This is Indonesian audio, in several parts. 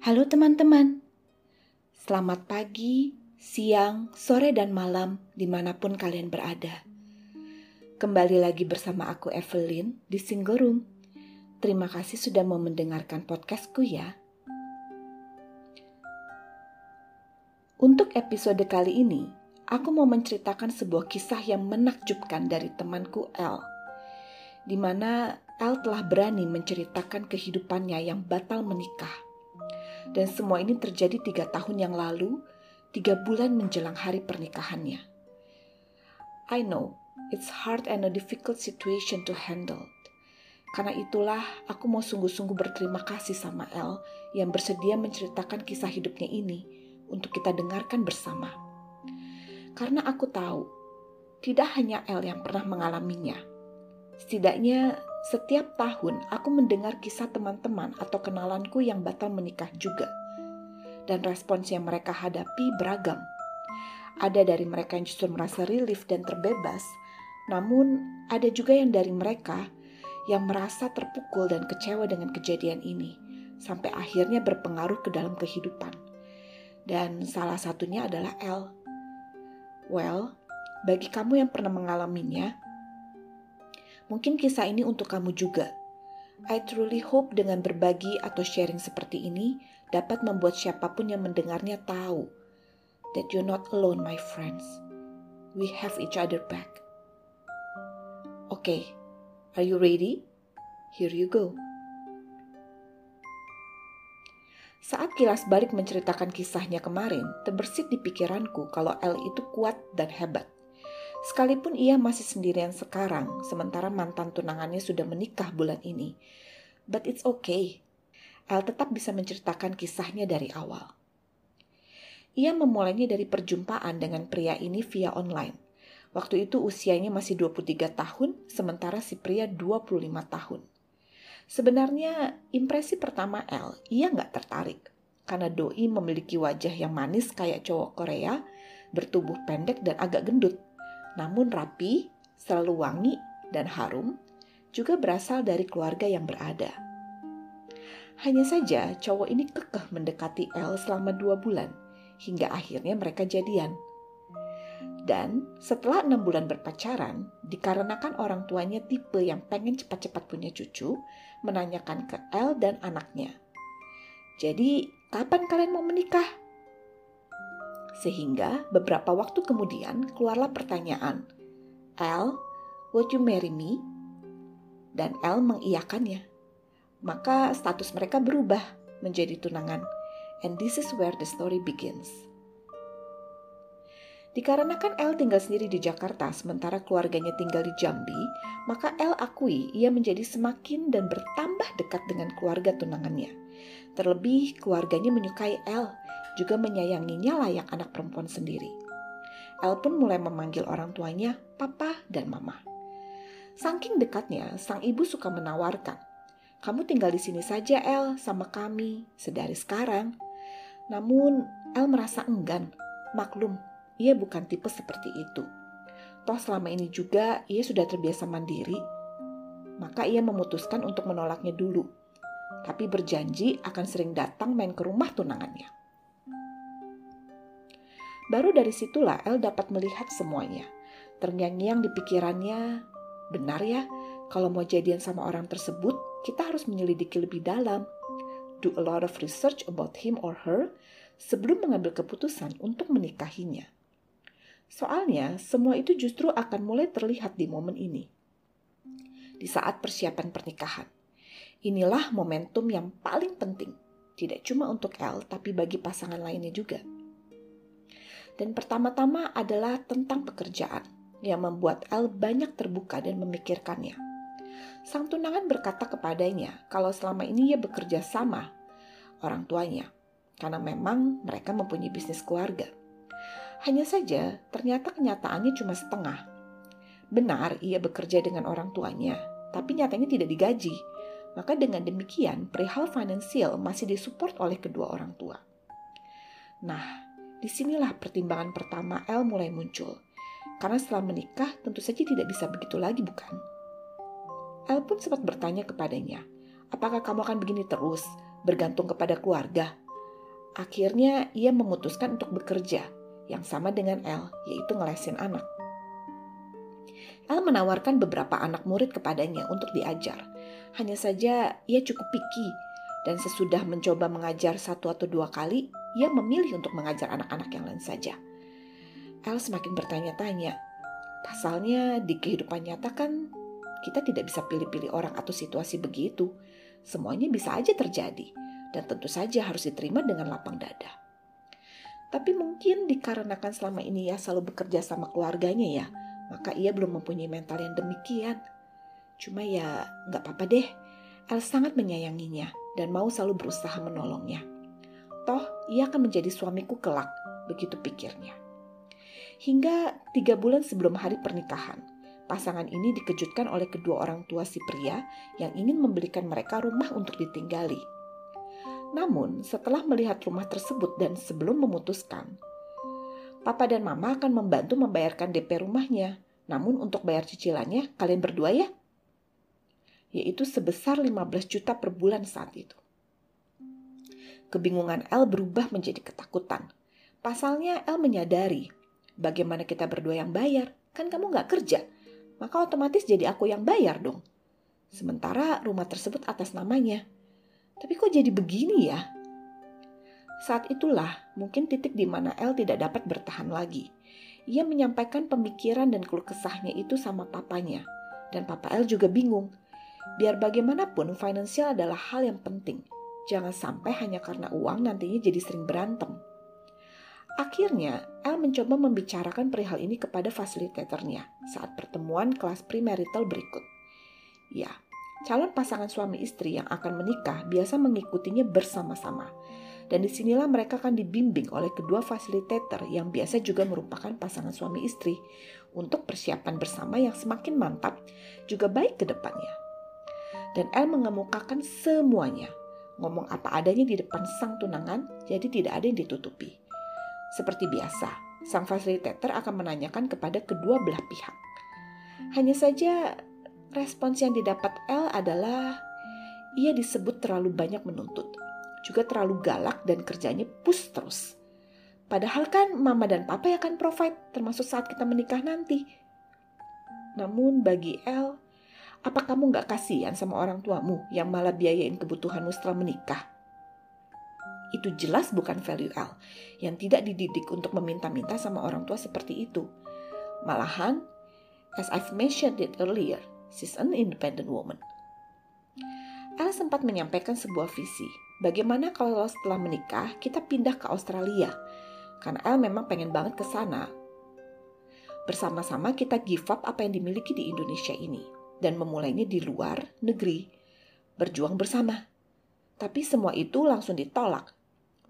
Halo teman-teman, selamat pagi, siang, sore, dan malam di mana pun kalian berada. Kembali lagi bersama aku Evelyn di Single Room. Terima kasih sudah mau mendengarkan podcastku ya. Untuk episode kali ini, aku mau menceritakan sebuah kisah yang menakjubkan dari temanku L. Di mana L telah berani menceritakan kehidupannya yang batal menikah. Dan semua ini terjadi tiga tahun yang lalu, tiga bulan menjelang hari pernikahannya. I know, it's hard and a difficult situation to handle. Karena itulah aku mau sungguh-sungguh berterima kasih sama L yang bersedia menceritakan kisah hidupnya ini untuk kita dengarkan bersama. Karena aku tahu, tidak hanya L yang pernah mengalaminya. Setidaknya setiap tahun aku mendengar kisah teman-teman atau kenalanku yang batal menikah juga. Dan respons yang mereka hadapi beragam. Ada dari mereka yang justru merasa relief dan terbebas, namun ada juga yang dari mereka yang merasa terpukul dan kecewa dengan kejadian ini, sampai akhirnya berpengaruh ke dalam kehidupan. Dan salah satunya adalah L. Well, bagi kamu yang pernah mengalaminya, Mungkin kisah ini untuk kamu juga. I truly hope dengan berbagi atau sharing seperti ini dapat membuat siapa pun yang mendengarnya tahu that you're not alone, my friends. We have each other back. Okay, are you ready? Here you go. Saat kilas balik menceritakan kisahnya kemarin, terbersit di pikiranku kalau L itu kuat dan hebat. Sekalipun ia masih sendirian sekarang, sementara mantan tunangannya sudah menikah bulan ini. But it's okay. El tetap bisa menceritakan kisahnya dari awal. Ia memulainya dari perjumpaan dengan pria ini via online. Waktu itu usianya masih 23 tahun, sementara si pria 25 tahun. Sebenarnya impresi pertama El, ia nggak tertarik. Karena Doi memiliki wajah yang manis kayak cowok Korea, bertubuh pendek dan agak gendut namun rapi, selalu wangi, dan harum, juga berasal dari keluarga yang berada. Hanya saja cowok ini kekeh mendekati El selama dua bulan, hingga akhirnya mereka jadian. Dan setelah enam bulan berpacaran, dikarenakan orang tuanya tipe yang pengen cepat-cepat punya cucu, menanyakan ke El dan anaknya. Jadi, kapan kalian mau menikah? Sehingga beberapa waktu kemudian keluarlah pertanyaan, "El, would you marry me?" Dan El mengiyakannya. Maka status mereka berubah menjadi tunangan. And this is where the story begins. Dikarenakan El tinggal sendiri di Jakarta sementara keluarganya tinggal di Jambi, maka El akui ia menjadi semakin dan bertambah dekat dengan keluarga tunangannya. Terlebih keluarganya menyukai El juga menyayanginya layak anak perempuan sendiri. El pun mulai memanggil orang tuanya papa dan mama. Saking dekatnya, sang ibu suka menawarkan, kamu tinggal di sini saja El sama kami sedari sekarang. Namun El merasa enggan, maklum ia bukan tipe seperti itu. Toh selama ini juga ia sudah terbiasa mandiri, maka ia memutuskan untuk menolaknya dulu. Tapi berjanji akan sering datang main ke rumah tunangannya. Baru dari situlah El dapat melihat semuanya. Terngiang-ngiang di pikirannya, benar ya, kalau mau jadian sama orang tersebut, kita harus menyelidiki lebih dalam. Do a lot of research about him or her sebelum mengambil keputusan untuk menikahinya. Soalnya, semua itu justru akan mulai terlihat di momen ini. Di saat persiapan pernikahan. Inilah momentum yang paling penting, tidak cuma untuk El, tapi bagi pasangan lainnya juga. Dan pertama-tama adalah tentang pekerjaan yang membuat El banyak terbuka dan memikirkannya. Sang tunangan berkata kepadanya kalau selama ini ia bekerja sama orang tuanya, karena memang mereka mempunyai bisnis keluarga. Hanya saja, ternyata kenyataannya cuma setengah. Benar, ia bekerja dengan orang tuanya, tapi nyatanya tidak digaji. Maka dengan demikian, perihal finansial masih disupport oleh kedua orang tua. Nah, Di sinilah pertimbangan pertama El mulai muncul. Karena setelah menikah tentu saja tidak bisa begitu lagi bukan? El pun sempat bertanya kepadanya, apakah kamu akan begini terus, bergantung kepada keluarga? Akhirnya ia memutuskan untuk bekerja yang sama dengan El, yaitu ngelesin anak. El menawarkan beberapa anak murid kepadanya untuk diajar. Hanya saja ia cukup picky dan sesudah mencoba mengajar satu atau dua kali, ia memilih untuk mengajar anak-anak yang lain saja. El semakin bertanya-tanya. Pasalnya di kehidupan nyata kan kita tidak bisa pilih-pilih orang atau situasi begitu. Semuanya bisa aja terjadi dan tentu saja harus diterima dengan lapang dada. Tapi mungkin dikarenakan selama ini ya selalu bekerja sama keluarganya ya, maka ia belum mempunyai mental yang demikian. Cuma ya nggak apa-apa deh, El sangat menyayanginya dan mau selalu berusaha menolongnya. Toh ia akan menjadi suamiku kelak, begitu pikirnya. Hingga tiga bulan sebelum hari pernikahan, pasangan ini dikejutkan oleh kedua orang tua si pria yang ingin membelikan mereka rumah untuk ditinggali. Namun, setelah melihat rumah tersebut dan sebelum memutuskan, Papa dan Mama akan membantu membayarkan DP rumahnya. Namun untuk bayar cicilannya, kalian berdua ya? Yaitu sebesar 15 juta per bulan saat itu. Kebingungan El berubah menjadi ketakutan. Pasalnya El menyadari, bagaimana kita berdua yang bayar? Kan kamu gak kerja, maka otomatis jadi aku yang bayar dong. Sementara rumah tersebut atas namanya. Tapi kok jadi begini ya? Saat itulah mungkin titik di mana El tidak dapat bertahan lagi. Ia menyampaikan pemikiran dan keluh kesahnya itu sama papanya. Dan papa El juga bingung. Biar bagaimanapun, finansial adalah hal yang penting. Jangan sampai hanya karena uang nantinya jadi sering berantem. Akhirnya, El mencoba membicarakan perihal ini kepada fasilitatornya saat pertemuan kelas premarital berikut. Ya, Calon pasangan suami istri yang akan menikah biasa mengikutinya bersama-sama. Dan di sinilah mereka akan dibimbing oleh kedua fasilitator yang biasa juga merupakan pasangan suami istri untuk persiapan bersama yang semakin mantap juga baik ke depannya. Dan El mengemukakan semuanya, ngomong apa adanya di depan sang tunangan, jadi tidak ada yang ditutupi. Seperti biasa, sang fasilitator akan menanyakan kepada kedua belah pihak. Hanya saja Respons yang didapat L adalah ia disebut terlalu banyak menuntut, juga terlalu galak dan kerjanya push terus. Padahal kan mama dan papa yang akan provide termasuk saat kita menikah nanti. Namun bagi L, apa kamu gak kasihan sama orang tuamu yang malah biayain kebutuhanmu setelah menikah? Itu jelas bukan value L yang tidak dididik untuk meminta-minta sama orang tua seperti itu. Malahan, as I've mentioned it earlier, She's an independent woman. Elle sempat menyampaikan sebuah visi. Bagaimana kalau setelah menikah kita pindah ke Australia? Karena Elle memang pengen banget ke sana. Bersama-sama kita give up apa yang dimiliki di Indonesia ini dan memulainya di luar negeri. Berjuang bersama. Tapi semua itu langsung ditolak.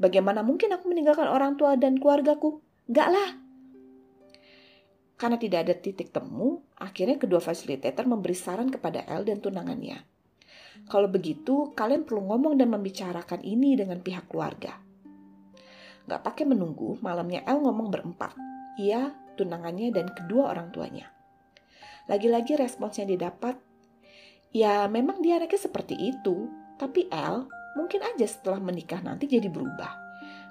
Bagaimana mungkin aku meninggalkan orang tua dan keluargaku? Enggak lah, karena tidak ada titik temu, akhirnya kedua fasilitator memberi saran kepada El dan tunangannya. Kalau begitu, kalian perlu ngomong dan membicarakan ini dengan pihak keluarga. Gak pakai menunggu, malamnya El ngomong berempat. Ia, tunangannya, dan kedua orang tuanya. Lagi-lagi respons yang didapat, ya memang dia anaknya seperti itu, tapi El mungkin aja setelah menikah nanti jadi berubah.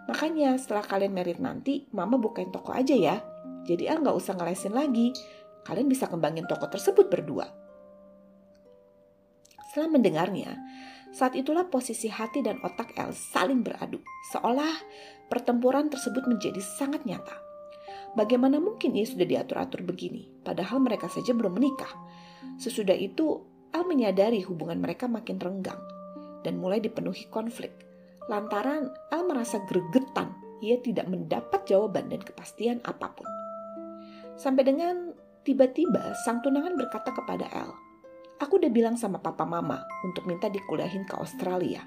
Makanya setelah kalian merit nanti, mama bukain toko aja ya, jadi El nggak usah ngelesin lagi. Kalian bisa kembangin toko tersebut berdua. Setelah mendengarnya, saat itulah posisi hati dan otak El saling beradu, seolah pertempuran tersebut menjadi sangat nyata. Bagaimana mungkin ia sudah diatur-atur begini, padahal mereka saja belum menikah. Sesudah itu, El menyadari hubungan mereka makin renggang dan mulai dipenuhi konflik. Lantaran El merasa gregetan, ia tidak mendapat jawaban dan kepastian apa pun. Sampai dengan tiba-tiba sang tunangan berkata kepada El, Aku udah bilang sama papa mama untuk minta dikuliahin ke Australia.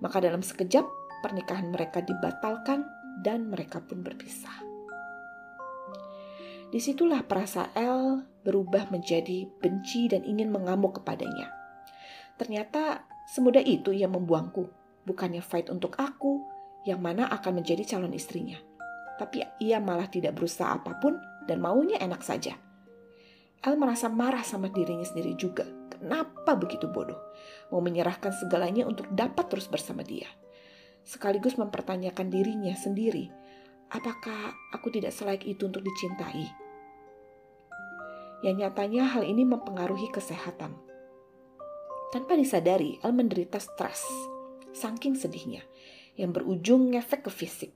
Maka dalam sekejap pernikahan mereka dibatalkan dan mereka pun berpisah. Di situlah perasa El berubah menjadi benci dan ingin mengamuk kepadanya. Ternyata semudah itu ia membuangku, bukannya fight untuk aku yang mana akan menjadi calon istrinya. Tapi ia malah tidak berusaha apa pun dan maunya enak saja. El merasa marah sama dirinya sendiri juga. Kenapa begitu bodoh? Mau menyerahkan segalanya untuk dapat terus bersama dia. sekaligus mempertanyakan dirinya sendiri, apakah aku tidak selayak itu untuk dicintai? Yang nyatanya hal ini mempengaruhi kesehatan. Tanpa disadari, El menderita stres, saking sedihnya, yang berujung ngefek ke fisik.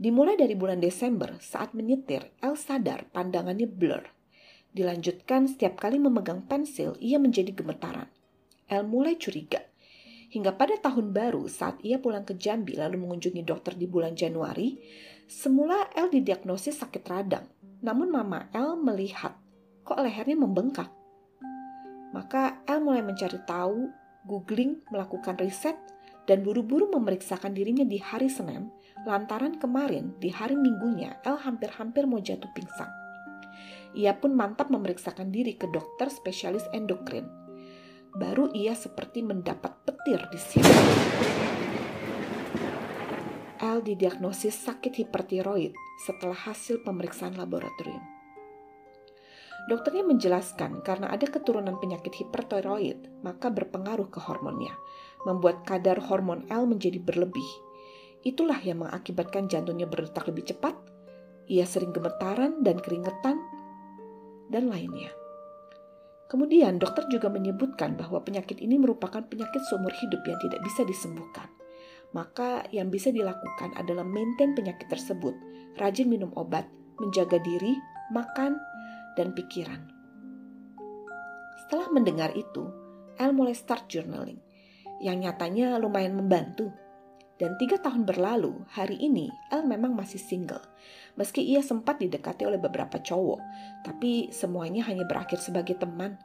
Dimulai dari bulan Desember, saat menyetir, El sadar pandangannya blur. Dilanjutkan setiap kali memegang pensil, ia menjadi gemetaran. El mulai curiga Hingga pada tahun baru saat ia pulang ke Jambi lalu mengunjungi dokter di bulan Januari, semula El didiagnosis sakit radang. Namun mama El melihat kok lehernya membengkak. Maka El mulai mencari tahu, googling, melakukan riset, dan buru-buru memeriksakan dirinya di hari Senin lantaran kemarin di hari Minggunya El hampir-hampir mau jatuh pingsan. Ia pun mantap memeriksakan diri ke dokter spesialis endokrin baru ia seperti mendapat petir di sini. L didiagnosis sakit hipertiroid setelah hasil pemeriksaan laboratorium. Dokternya menjelaskan karena ada keturunan penyakit hipertiroid, maka berpengaruh ke hormonnya, membuat kadar hormon L menjadi berlebih. Itulah yang mengakibatkan jantungnya berdetak lebih cepat, ia sering gemetaran dan keringetan, dan lainnya. Kemudian dokter juga menyebutkan bahwa penyakit ini merupakan penyakit seumur hidup yang tidak bisa disembuhkan. Maka yang bisa dilakukan adalah maintain penyakit tersebut, rajin minum obat, menjaga diri, makan, dan pikiran. Setelah mendengar itu, El mulai start journaling, yang nyatanya lumayan membantu. Dan tiga tahun berlalu, hari ini El memang masih single. Meski ia sempat didekati oleh beberapa cowok, tapi semuanya hanya berakhir sebagai teman.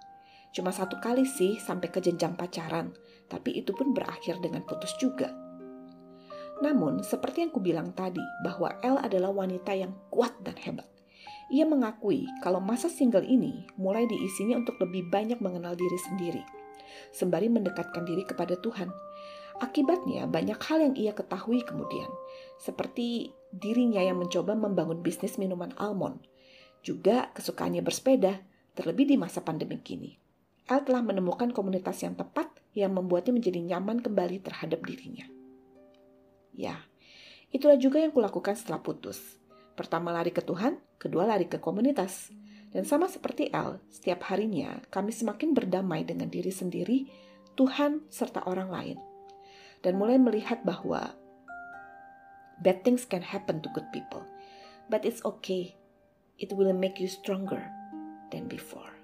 Cuma satu kali sih sampai ke jenjang pacaran, tapi itu pun berakhir dengan putus juga. Namun, seperti yang kubilang tadi, bahwa El adalah wanita yang kuat dan hebat. Ia mengakui kalau masa single ini mulai diisinya untuk lebih banyak mengenal diri sendiri, sembari mendekatkan diri kepada Tuhan Akibatnya, banyak hal yang ia ketahui kemudian, seperti dirinya yang mencoba membangun bisnis minuman almond, juga kesukaannya bersepeda, terlebih di masa pandemi kini. El telah menemukan komunitas yang tepat yang membuatnya menjadi nyaman kembali terhadap dirinya. Ya, itulah juga yang kulakukan setelah putus. Pertama lari ke Tuhan, kedua lari ke komunitas. Dan sama seperti El, setiap harinya kami semakin berdamai dengan diri sendiri, Tuhan, serta orang lain dan mulai melihat bahwa bad things can happen to good people, but it's okay. It will make you stronger than before.